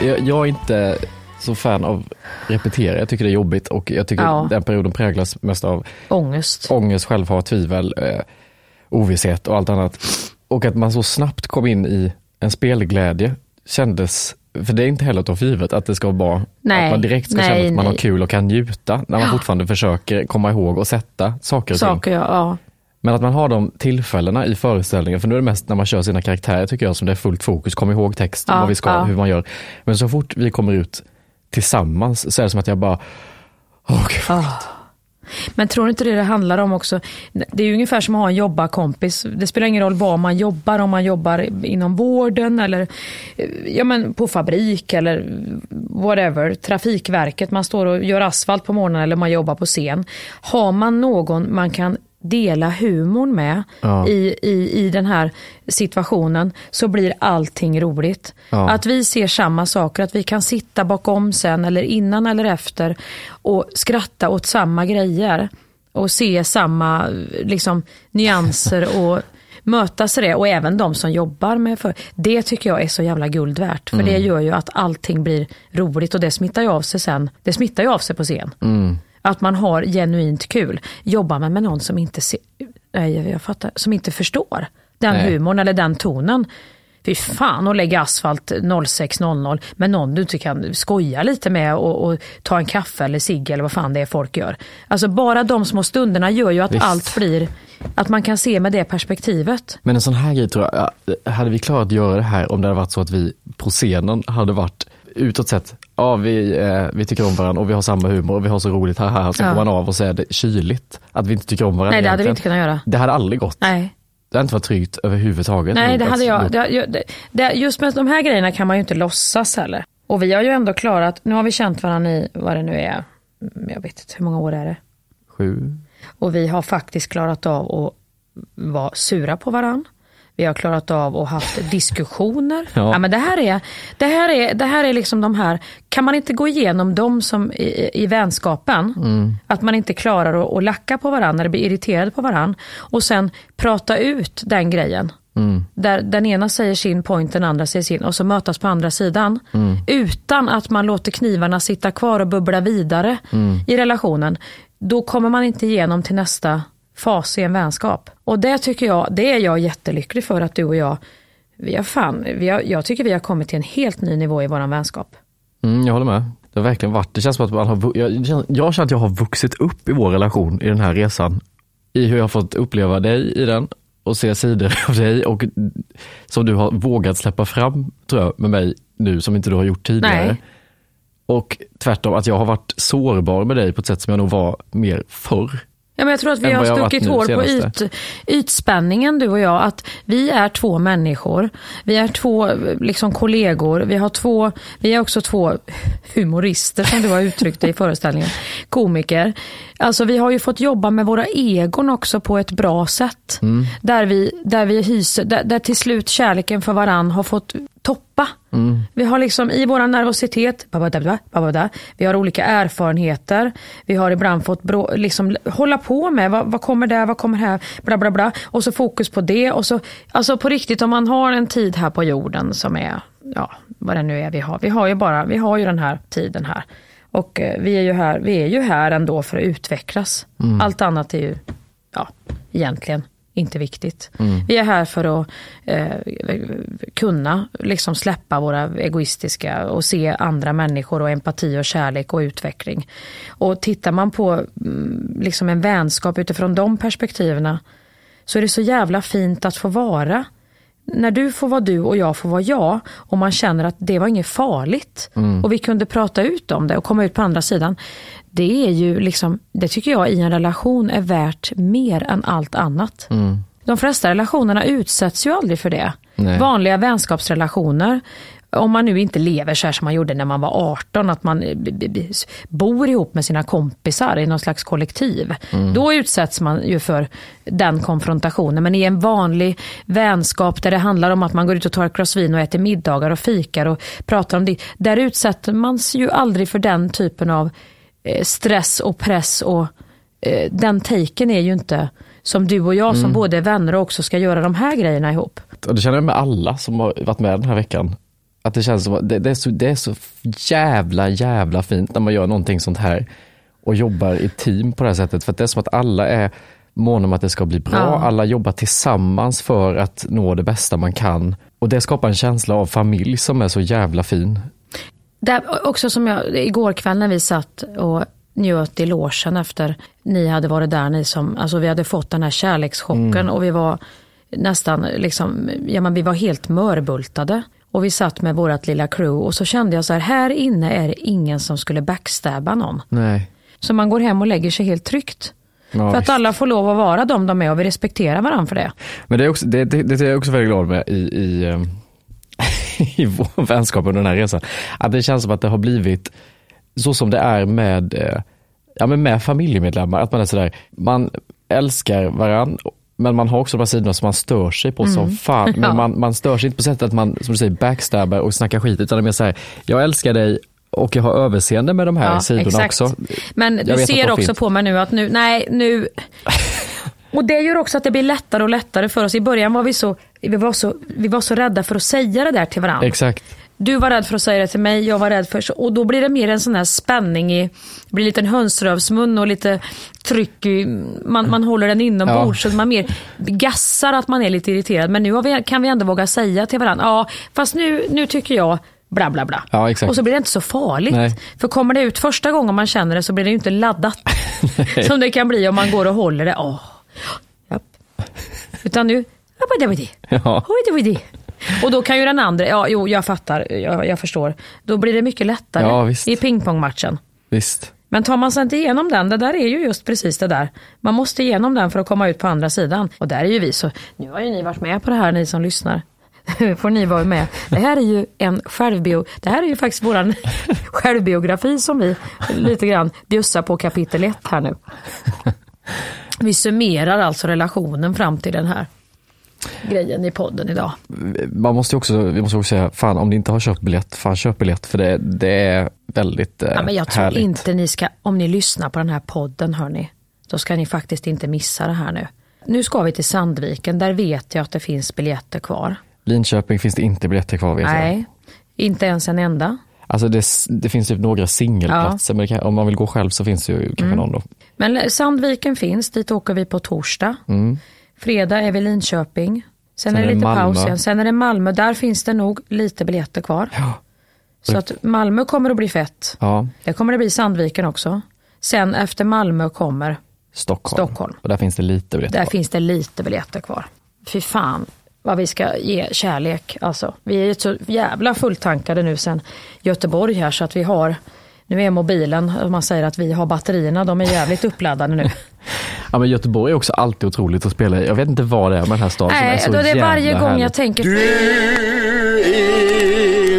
Jag, jag är inte så fan av repetera. Jag tycker det är jobbigt och jag tycker Ja. den perioden präglas mest av Ångest. ångest, självhat, tvivel, eh, ovisshet och allt annat. Och att man så snabbt kom in i en spelglädje kändes, för det är inte heller att ta för givet att det ska vara, Nej, att man direkt ska nej, känna att man har nej. kul och kan njuta när man fortfarande försöker komma ihåg och sätta saker och ting. Saker, ja. ja. Men att man har de tillfällena i föreställningen, för nu är det mest när man kör sina karaktärer tycker jag som det är fullt fokus, kom ihåg texten, Ja, vad vi ska, ja. hur man gör. Men så fort vi kommer ut tillsammans så är det som att jag bara, åh gud, vad. Men tror du inte det det handlar om också? Det är ju ungefär som att ha en jobbarkompis. Det spelar ingen roll var man jobbar, om man jobbar inom vården eller eh, ja, men på fabrik eller whatever. Trafikverket, man står och gör asfalt på morgonen eller man jobbar på scen. Har man någon man kan dela humorn med Ja. i, i, i den här situationen så blir allting roligt. Ja. Att vi ser samma saker, att vi kan sitta bakom sen eller innan eller efter och skratta åt samma grejer och se samma liksom, nyanser och mötas i det och även de som jobbar med för Det tycker jag är så jävla guld värt för det gör ju att allting blir roligt och det smittar ju av sig sen. Det smittar ju av sig på scen. Att man har genuint kul. Jobbar man med någon som inte, ser, nej, jag fattar, som inte förstår den Nej. humorn eller den tonen. Fy fan att lägga asfalt 06.00 med någon du inte kan skoja lite med och, och ta en kaffe eller cigg eller vad fan det är folk gör. Alltså bara de små stunderna gör ju att Visst. allt blir, att man kan se med det perspektivet. Men en sån här grej tror jag, ja, hade vi klarat att göra det här om det hade varit så att vi på scenen hade varit utåt sett, ja vi, eh, vi tycker om varandra och vi har samma humor och vi har så roligt här, här. Sen Ja. går man av och så är det kyligt. Att vi inte tycker om varandra Nej det hade vi egentligen. inte kunnat göra. Det hade aldrig gått. Nej. Det hade inte varit tryggt överhuvudtaget. Nej, det att- hade jag. Det, jag- det, det, just med de här grejerna kan man ju inte låtsas heller. Och vi har ju ändå klarat, nu har vi känt varandra i, vad det nu är, mm, jag vet inte, hur många år är det? Sju. Och vi har faktiskt klarat av att vara sura på varandra. Vi har klarat av att haft diskussioner. Ja. Ja. men det, här är, det, här är, det här är liksom de här, kan man inte gå igenom dem som i, i vänskapen, att man inte klarar att, att lacka på varandra bli irriterad på varandra och sen prata ut den grejen. Där den ena säger sin point, den andra säger sin och så mötas på andra sidan. Utan att man låter knivarna sitta kvar och bubbla vidare i relationen. Då kommer man inte igenom till nästa fas i en vänskap. Och det tycker jag, det är jag jättelycklig för att du och jag, vi har fan, vi har, jag tycker vi har kommit till en helt ny nivå i vår vänskap. Mm, jag håller med. Det har verkligen varit, det känns som att man har, jag, känner- jag känner att jag har vuxit upp i vår relation i den här resan. I hur jag har fått uppleva dig i den och se sidor av dig och som du har vågat släppa fram tror jag med mig nu som inte du har gjort tidigare. Nej. Och tvärtom att jag har varit sårbar med dig på ett sätt som jag nog var mer förr. Ja, men jag tror att vi har stuckit hår på yt, ytspänningen du och jag. Att vi är två människor. Vi är två liksom, kollegor. Vi, har två, vi är också två humorister som du har uttryckt det i föreställningen. Komiker. Alltså vi har ju fått jobba med våra egon också på ett bra sätt. Mm. Där, vi, där vi hyser, där, där till slut kärleken för varann har fått toppa. Vi har liksom i vår nervositet, babada, babada, vi har olika erfarenheter, vi har ibland fått bro, liksom, hålla på med vad, vad kommer där, vad kommer här, bla bla bla. Och så fokus på det. Och så, alltså på riktigt, om man har en tid här på jorden som är, ja vad det nu är vi har. Vi har ju bara, vi har ju den här tiden här. Och eh, vi är ju här, vi är ju här ändå för att utvecklas. Allt annat är ju, ja, egentligen inte viktigt. Vi är här för att eh, kunna liksom släppa våra egoistiska och se andra människor och empati och kärlek och utveckling. Och tittar man på mm, liksom en vänskap utifrån de perspektiven så är det så jävla fint att få vara när du får vara du och jag får vara jag och man känner att det var inget farligt och vi kunde prata ut om det och komma ut på andra sidan. Det är ju liksom, det tycker jag i en relation är värt mer än allt annat. De flesta relationerna utsätts ju aldrig för det. Nej. Vanliga vänskapsrelationer, om man nu inte lever så här som man gjorde när man var 18, att man eh, bor ihop med sina kompisar i någon slags kollektiv. Då utsätts man ju för den konfrontationen. Men i en vanlig vänskap där det handlar om att man går ut och tar ett glas vin och äter middagar och fikar och pratar om det. Där utsätter man sig ju aldrig för den typen av stress och press och eh, den taken är ju inte som du och jag som både är vänner och också ska göra de här grejerna ihop. Och det känner jag med alla som har varit med den här veckan. Att det känns som att det, det, är så, det är så jävla, jävla fint när man gör någonting sånt här och jobbar i team på det här sättet. För att det är som att alla är måna om att det ska bli bra. Ja. Alla jobbar tillsammans för att nå det bästa man kan. Och det skapar en känsla av familj som är så jävla fin. Där, också som jag, igår kväll när vi satt och njöt i logen efter ni hade varit där, ni som, alltså vi hade fått den här kärlekschocken och vi var nästan liksom, ja men vi var helt mörbultade. Och vi satt med vårt lilla crew och så kände jag så här, här inne är det ingen som skulle backstabba någon. Nej. Så man går hem och lägger sig helt tryggt. Ja, för att alla får lov att vara de de är och vi respekterar varandra för det. Men det är, också, det, det, det är jag också väldigt glad med i, i, ehm, i vår vänskap under den här resan. Att det känns som att det har blivit så som det är med, eh, ja, men med familjemedlemmar. Att man är sådär, man älskar varandra men man har också de här sidorna som man stör sig på som fan. Men Ja. man, man stör sig inte på sättet att man, som du säger, backstabbar och snackar skit. Utan det är mer såhär, jag älskar dig och jag har överseende med de här sidorna också. Men Jag du ser också finns. på mig nu att nu, nej nu. Och det gör också att det blir lättare och lättare för oss. I början var vi så, vi var så, vi var så rädda för att säga det där till varandra. Exakt. Du var rädd för att säga det till mig, jag var rädd för Och då blir det mer en sån här spänning i, det blir lite en hönsrövsmun och lite tryck i, man, man håller den inombords. Så man mer gassar att man är lite irriterad. Men nu vi, kan vi ändå våga säga till varandra, ja fast nu, nu tycker jag bla bla bla. Ja, exakt. Och så blir det inte så farligt. Nej. För kommer det ut första gången man känner det så blir det ju inte laddat. som det kan bli om man går och håller det. Åh. Japp. Utan nu, ja. Och då kan ju den andra, ja jo jag fattar, jag, jag förstår. Då blir det mycket lättare Ja, visst. i pingpongmatchen. Visst. Men tar man sig inte igenom den, det där är ju just precis det där. Man måste igenom den för att komma ut på andra sidan. Och där är ju vi så, nu har ju ni varit med på det här ni som lyssnar. får ni vara med. Det här är ju en självbio, det här är ju faktiskt våran självbiografi som vi lite grann bjussar på kapitel ett här nu. Vi summerar alltså relationen fram till den här grejen i podden idag. man måste också, vi måste också säga, fan om ni inte har köpt biljett, fan köp biljett för det, det är väldigt eh, Ja, men jag tror härligt. inte ni ska, om ni lyssnar på den här podden hörni, då ska ni faktiskt inte missa det här nu. Nu ska vi till Sandviken, där vet jag att det finns biljetter kvar. Linköping finns det inte biljetter kvar vet jag. Nej, inte ens en enda. Alltså det, det finns typ några singelplatser, men det kan, om man vill gå själv så finns det ju kanske Mm. någon då. Men Sandviken finns, dit åker vi på torsdag. Fredag är vi Linköping. Sen, är det lite Malmö. paus igen. Sen är det Malmö, där finns det nog lite biljetter kvar. Ja. Så att Malmö kommer att bli fett. Ja, Det kommer det bli Sandviken också. Sen efter Malmö kommer, Stockholm. Stockholm. Och där finns det lite biljetter där kvar. finns det lite biljetter kvar. Fy fan vad vi ska ge kärlek. Alltså, vi är ju så jävla fulltankade nu sen Göteborg här så att vi har, nu är mobilen, om man säger att vi har batterierna, de är jävligt uppladdade nu. Ja, men Göteborg är också alltid otroligt att spela i. Jag vet inte vad det är med den här staden Nej, som då är så det är varje gång härligt. jag tänker Du är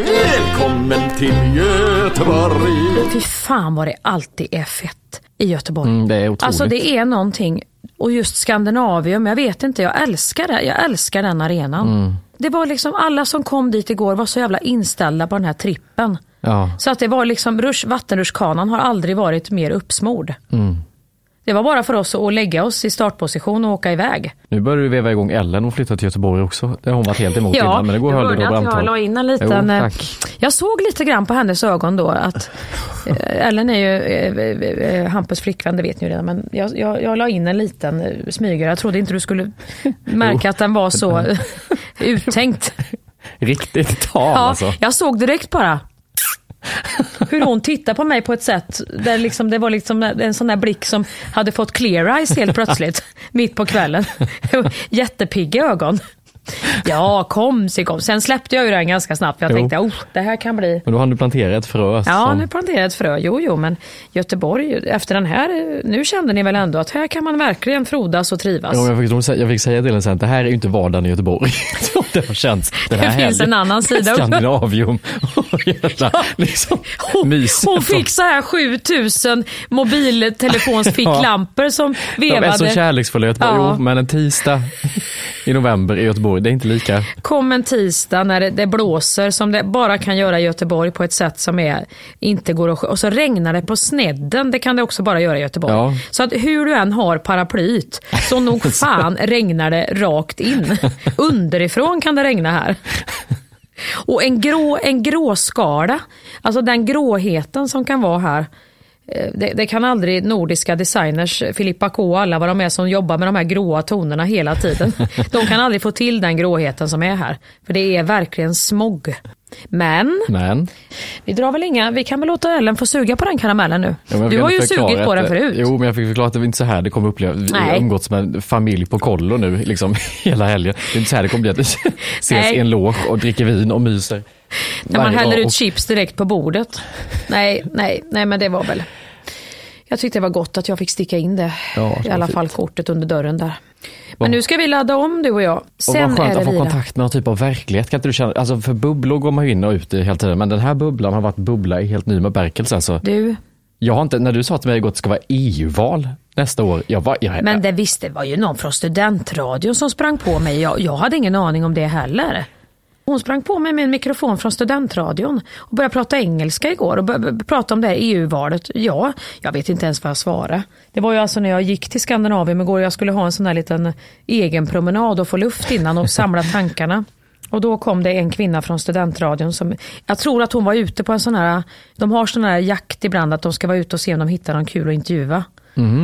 välkommen till Göteborg. Fy fan vad det alltid är fett i Göteborg. Mm, det är otroligt. Alltså det är någonting, och just Skandinavium, jag vet inte, jag älskar det. Jag älskar den arenan. Mm. det var liksom alla som kom dit igår var så jävla inställda på den här trippen. Ja. Så att det var liksom, vattenrutschkanan har aldrig varit mer uppsmord. Mm. Det var bara för oss att lägga oss i startposition och åka iväg. Nu börjar du veva igång Ellen och flytta till Göteborg också. Det har hon varit helt emot innan men det går höll det att jag brandtal. la in en liten... Jo, eh, jag såg lite grann på hennes ögon då att eh, Ellen är ju eh, Hampus flickvän, det vet ni ju redan, men jag, jag, jag la in en liten smygare. Jag trodde inte du skulle märka att den var så uttänkt. Riktigt tal Ja, alltså. jag såg direkt bara hur hon tittar på mig på ett sätt där liksom, det var liksom en sån där blick som hade fått clear eyes helt plötsligt, mitt på kvällen. Jättepigga ögon. Ja, kom sig kom. Sen släppte jag ju den ganska snabbt, för jag Jo. tänkte oh, det här kan bli... Men då har du planterat ett frö. Ja, som- nu planterade ett frö. Jo, jo, men Göteborg, efter den här, nu kände ni väl ändå att här kan man verkligen frodas och trivas. Ja, jag, fick, jag fick säga till henne sen att det här är ju inte vardagen i Göteborg. Så det har känts. Det här finns en annan sida. Skandinavium. Jävla, liksom, Hon, hon fick så här 7000 mobiltelefonsficklampor som De är så vevade. kärleksfulla i Göteborg. Ja. Jo, men en tisdag i november i Göteborg, det är inte lika. Kom en tisdag när det, det blåser som det bara kan göra i Göteborg på ett sätt som är, inte går att Och så regnar det på snedden, det kan det också bara göra i Göteborg. Ja. Så att hur du än har paraplyt, så nog fan regnar det rakt in. Underifrån kan det regna här. Och en, grå, en gråskala, alltså den gråheten som kan vara här. Eh, Det, det kan aldrig nordiska designers, Filippa K och alla vad de är som jobbar med de här gråa tonerna hela tiden. De kan aldrig få till den gråheten som är här. För det är verkligen smog. Men Men, vi drar väl inga, vi kan väl låta Ellen få suga på den karamellen nu. Ja, du har ju sugit på den förut. Jo, men jag fick förklara att det var inte så här det kommer uppleva. Vi har umgåtts med en familj på kollo nu, liksom hela helgen. Det är inte så här det kommer bli att vi ses Nej. i en loge och dricker vin och myser. När man häller ut och- chips direkt på bordet. Nej, nej, nej men det var väl. Jag tyckte det var gott att jag fick sticka in det. Ja, det I alla fint. fall kortet under dörren där. Men Vad- nu ska vi ladda om du och jag. Och Sen vad skönt att få vila. kontakt med någon typ av verklighet. Kan inte du känna, alltså för bubblor går man ju in och ut i hela tiden, men den här bubblan har varit bubbla i helt ny bemärkelse. Alltså, Du, jag har inte, när du sa till mig igår att det ska vara EU-val nästa år, jag var, jag, men det visste var ju någon från studentradion som sprang på mig. Jag, jag hade ingen aning om det heller. Hon sprang på mig med en mikrofon från studentradion och började prata engelska igår och började prata om det här EU-valet. Ja, jag vet inte ens vad jag svarade. Det var ju alltså när jag gick till Skandinavien igår och jag skulle ha en sån här liten egen promenad och få luft innan och samla tankarna. Och då kom det en kvinna från studentradion som, jag tror att hon var ute på en sån här, de har sån här jakt ibland att de ska vara ute och se om de hittar någon kul att intervjua.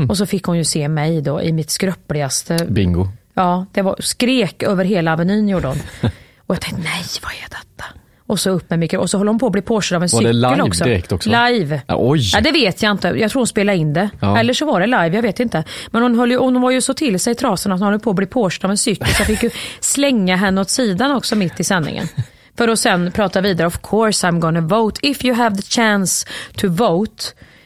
Och så fick hon ju se mig då i mitt skröpligaste bingo. Ja, det var skrek över hela Avenyn gjorde hon. Och jag tänkte, nej vad är detta? Och så upp med mikro och så håller hon på att bli påkörd av en Var det cykel live också. direkt också? Live. Ja, oj. Ja, det vet jag inte. Jag tror hon spelade in det. Ja. Eller så var det live, jag vet inte. Men hon, höll ju, hon var ju så till sig i trasorna att hon höll på att bli påkörd av en cykel. Så jag fick ju slänga henne åt sidan också mitt i sändningen. För att sen prata vidare. Of course I'm gonna vote. If you have the chance to vote,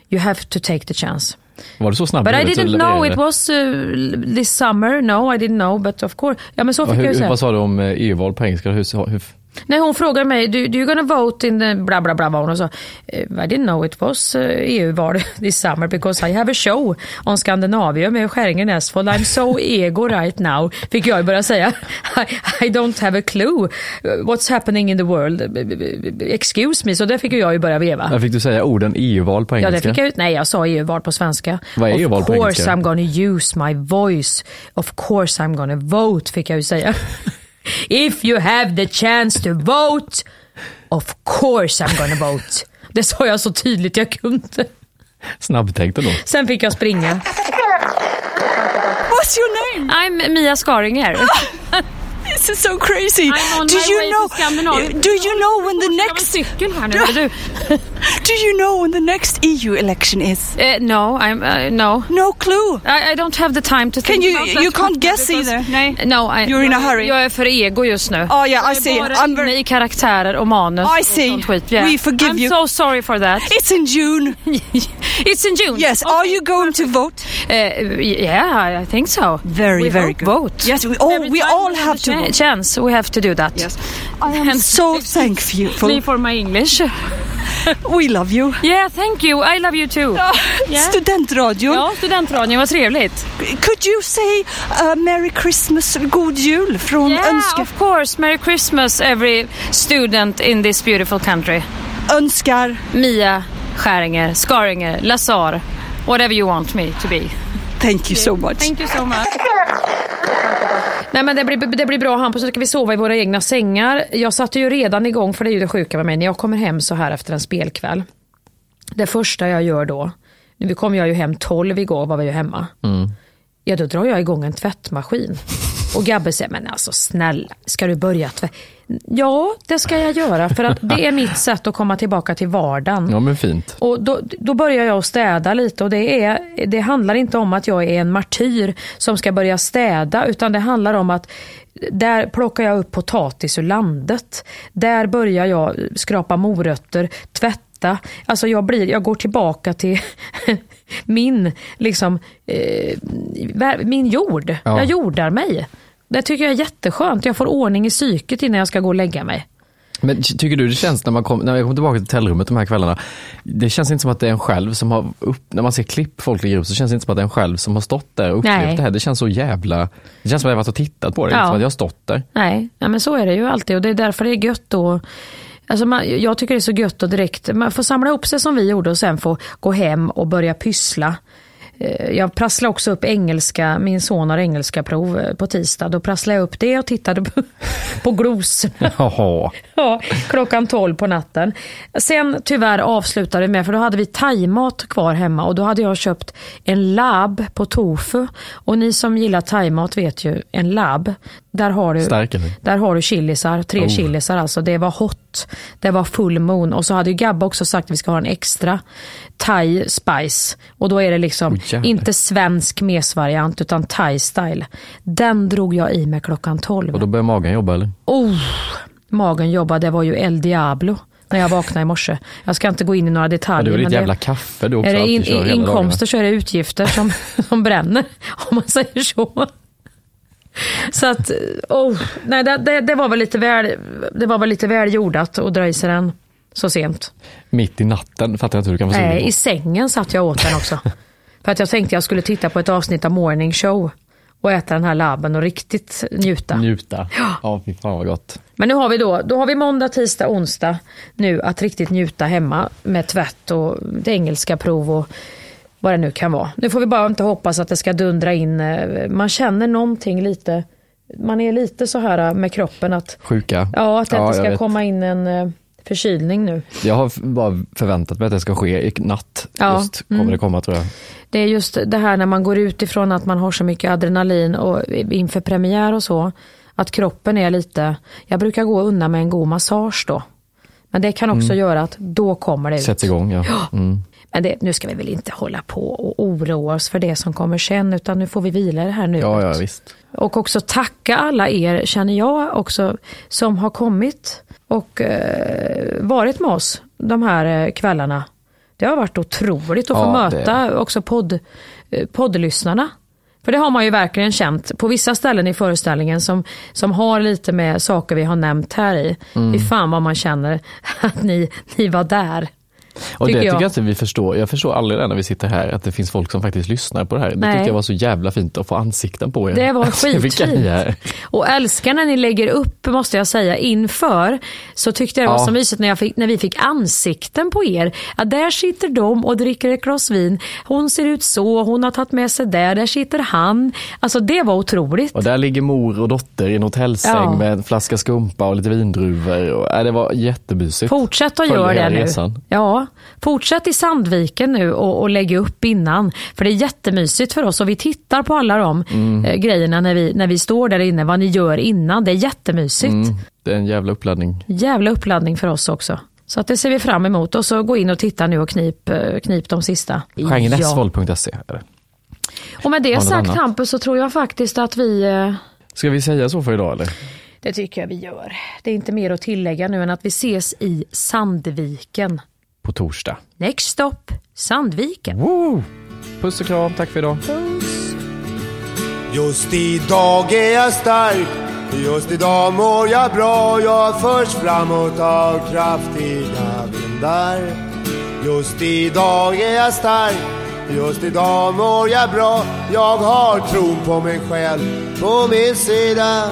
you have to take the chance. Var du så snabb? But I didn't know it was uh, this summer. No, I didn't know, but of course. Ja, men så fick jag ju hur, säga. vad sa du om eh, EU-val på engelska? Hur, hur, Nej, hon frågar mig, do, do you gonna vote in the bla bla bla var hon och sa. "Eh, I didn't know it was EU-val this summer because I have a show on Scandinavium med Skäringen Esfold. I'm so ego right now. Fick jag börja säga. I, I don't have a clue what's happening in the world. Excuse me. Så där fick jag ju börja veva. Där fick du säga orden EU-val på Ja, engelska. det fick jag ut. Nej, jag sa EU-val på svenska. Vad är EU-val Of på course engelska? I'm gonna use my voice. Of course I'm gonna vote, fick jag ju säga. If you have the chance to vote, of course I'm gonna vote. Det sa jag så tydligt jag kunde. Snabbtänkt ändå. Sen fick jag springa. What's your name? I'm Mia Skaringer. This is so crazy. I'm do you know? Do you know when the next? cykel här nu. Du, Do you know when the next EU election is? eh, no, I'm, uh, no. No clue. I, I don't have the time to Can think you? about that You can't guess either. Nej. No, I, You're in a hurry. Jag är för ego just nu. Oh yeah, I see. I'm very. i karaktärer och manus. I see. skit. Yeah. We forgive I'm you. so sorry for that. It's in June. It's in June. Yes. Are you going to vote? Uh, yeah, I think so. Very, we very good. Vote. Yes, we all Every we all have to vote. Chance. We have to do that. Yes. I am so thankful. Me for my English. We love you. Yeah, thank you. I love you too. Ja, Yeah. Studentradion. Ja, studentradion, vad trevligt. Could you say uh, Merry Christmas, God Jul från Yeah, önska, of course. Merry Christmas every student in this beautiful country. önskar? Mia Skäringer, Skaringer, Lazar, whatever you want me to be. Thank you so much. Thank you so much. Nej men det blir, det blir bra Hampus, så ska vi sova i våra egna sängar. Jag satte ju redan igång, för det är ju det sjuka med mig, när jag kommer hem så här efter en spelkväll. Det första jag gör då, vi kom jag ju hem 12 igår var vi ju hemma. Ja då drar jag igång en tvättmaskin. Och Gabbe säger, men alltså snälla, ska du börja tvätta? Ja, det ska jag göra för att det är mitt sätt att komma tillbaka till vardagen. Ja men fint. Och då, då börjar jag städa lite och det, är, det handlar inte om att jag är en martyr som ska börja städa utan det handlar om att där plockar jag upp potatis ur landet. Där börjar jag skrapa morötter, tvätta. Alltså jag, blir, jag går tillbaka till min, liksom, eh, min jord. Ja. Jag jordar mig. Det tycker jag är jätteskönt. Jag får ordning i psyket innan jag ska gå och lägga mig. Men tycker du det känns när man kom, när jag kommer tillbaka till hotellrummet de här kvällarna, det känns inte som att det är en själv som har, upp, när man ser klipp folk lägger upp så känns det inte som att det är en själv som har stått där och upplevt Nej. det här. Det känns så jävla, det känns som att jag har varit och tittat på det, Ja. inte som att jag har stått där. Nej, ja, men så är det ju alltid och det är därför det är gött då. Alltså man, jag tycker det är så gött att direkt, man får samla ihop sig som vi gjorde och sen få gå hem och börja pyssla. Eh, Jag prasslade också upp engelska, min son har engelska prov eh, på tisdag. Då prasslade jag upp det och tittade på, på. Jaha. Ja, klockan 12 på natten. Sen tyvärr avslutade vi med, för då hade vi thaimat kvar hemma och då hade jag köpt en lab på tofu. Och ni som gillar thaimat vet ju, en lab, där har du, där har du chilisar, tre Oh. chilisar alltså. Det var hot, det var full moon och så hade ju Gabba också sagt att vi ska ha en extra thai spice. Och då är det liksom Oh, inte svensk mesvariant utan thai style. Den drog jag i med klockan 12. Och då börjar magen jobba eller? Oh, magen jobbade, det var ju El Diablo när jag vaknade i morse. Jag ska inte gå in i några Ja, detaljer. det är väl det- jävla kaffe du också är det in, kör inkomster så är det utgifter som, som bränner, om man säger så. Så att, oh, nej, det, det, det, var väl lite väl, det var väl lite väl jordat att dra i sig den så sent. Mitt i natten, fattar jag inte hur du kan vara sugen Nej, på. i sängen satt jag åt den också. För att jag tänkte jag skulle titta på ett avsnitt av Morning Show och äta den här labben och riktigt njuta. Njuta. Ja, fy fan vad gott. Men nu har vi då, då har vi måndag, tisdag, onsdag nu att riktigt njuta hemma med tvätt och det engelska prov och vad det nu kan vara. Nu får vi bara inte hoppas att det ska dundra in, eh, man känner någonting lite, man är lite så här eh, med kroppen att, Sjuka. ja, att det Ja, inte ska komma in en eh, förkylning nu. Jag har bara förväntat mig att det ska ske i natt. Ja, Just kommer det komma tror jag. Det är just det här när man går ut ifrån att man har så mycket adrenalin och inför premiär och så, att kroppen är lite, jag brukar gå undan med en god massage då. Men det kan också göra att då kommer det ut. Sätts igång ja. Mm. Men det, nu ska vi väl inte hålla på och oroa oss för det som kommer sen, utan nu får vi vila det här nu. Ja, ja visst. Och också tacka alla er, känner jag också, som har kommit och eh, varit med oss de här eh, kvällarna. Det har varit otroligt att få Ja, det- möta också podd, eh, poddlyssnarna. För det har man ju verkligen känt på vissa ställen i föreställningen som, som har lite med saker vi har nämnt här i. Mm. Fy fan vad man känner att ni, ni var där. Och Tycker det tycker jag inte vi förstår. Jag förstår aldrig det när vi sitter här, att det finns folk som faktiskt lyssnar på det här. Det Nej. tyckte jag var så jävla fint att få ansikten på er. Det var skitfint. Och älskar när ni lägger upp, måste jag säga, inför. Så tyckte jag det var Ja. så mysigt när, fick, när vi fick ansikten på er. Att där sitter de och dricker ett glas vin. Hon ser ut så, hon har tagit med sig där, där sitter han. Alltså det var otroligt. Och där ligger mor och dotter i en hotellsäng Ja. med en flaska skumpa och lite vindruvor. Och, äh, det var jättemysigt. Fortsätt att göra det nu. resan. Ja, fortsätt i Sandviken nu och, och lägg upp innan. För det är jättemysigt för oss och vi tittar på alla de Mm. eh, grejerna när vi, när vi står där inne, vad ni gör innan. Det är jättemysigt. Mm, det är en jävla uppladdning. Jävla uppladdning för oss också. Så att det ser vi fram emot. Och så gå in och titta nu och knip, eh, knip de sista. Genresvold.se. är det. Och med det sagt annat? Hampus så tror jag faktiskt att vi eh, Ska vi säga så för idag eller? Det tycker jag vi gör. Det är inte mer att tillägga nu än att vi ses i Sandviken. På torsdag. Next stop, Sandviken. Woo! Puss och kram, tack för idag. Just idag är jag stark, Just idag mår jag bra, jag förs framåt av kraftiga vindar. Just idag är jag stark, just idag mår jag bra. Jag har tron på mig själv på min sida.